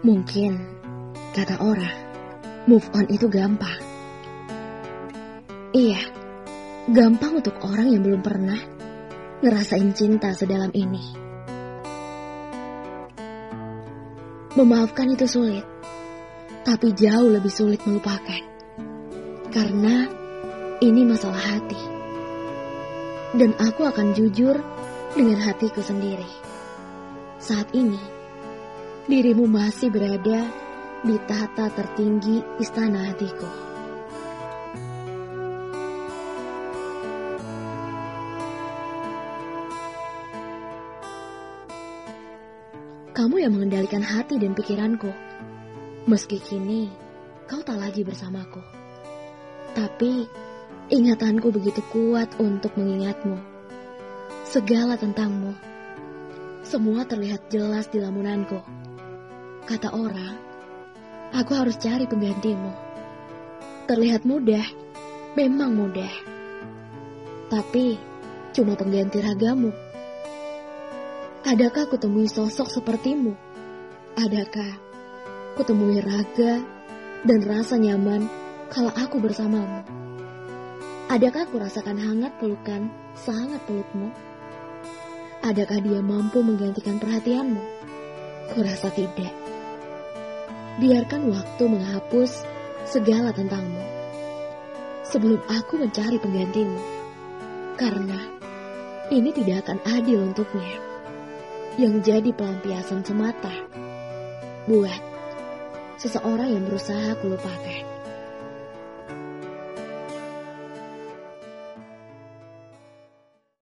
Mungkin, kata orang, move on itu gampang. Iya, gampang untuk orang yang belum pernah ngerasain cinta sedalam ini. Memaafkan itu sulit, tapi jauh lebih sulit melupakan. Karena ini masalah hati. Dan aku akan jujur dengan hatiku sendiri. Saat ini, dirimu masih berada di tahta tertinggi istana hatiku. Kamu yang mengendalikan hati dan pikiranku. Meski kini kau tak lagi bersamaku. Tapi ingatanku begitu kuat untuk mengingatmu. Segala tentangmu. Semua terlihat jelas di lamunanku. Kata orang, aku harus cari penggantimu. Terlihat mudah, memang mudah. Tapi cuma pengganti ragamu. Adakah kutemui sosok sepertimu? Adakah kutemui raga dan rasa nyaman kalau aku bersamamu? Adakah kurasakan hangat pelukan sangat pelukmu? Adakah dia mampu menggantikan perhatianmu? Kurasa tidak. Biarkan waktu menghapus segala tentangmu. Sebelum aku mencari penggantimu. Karena ini tidak akan adil untuknya. Yang jadi pelampiasan semata buat seseorang yang berusaha kulupakan.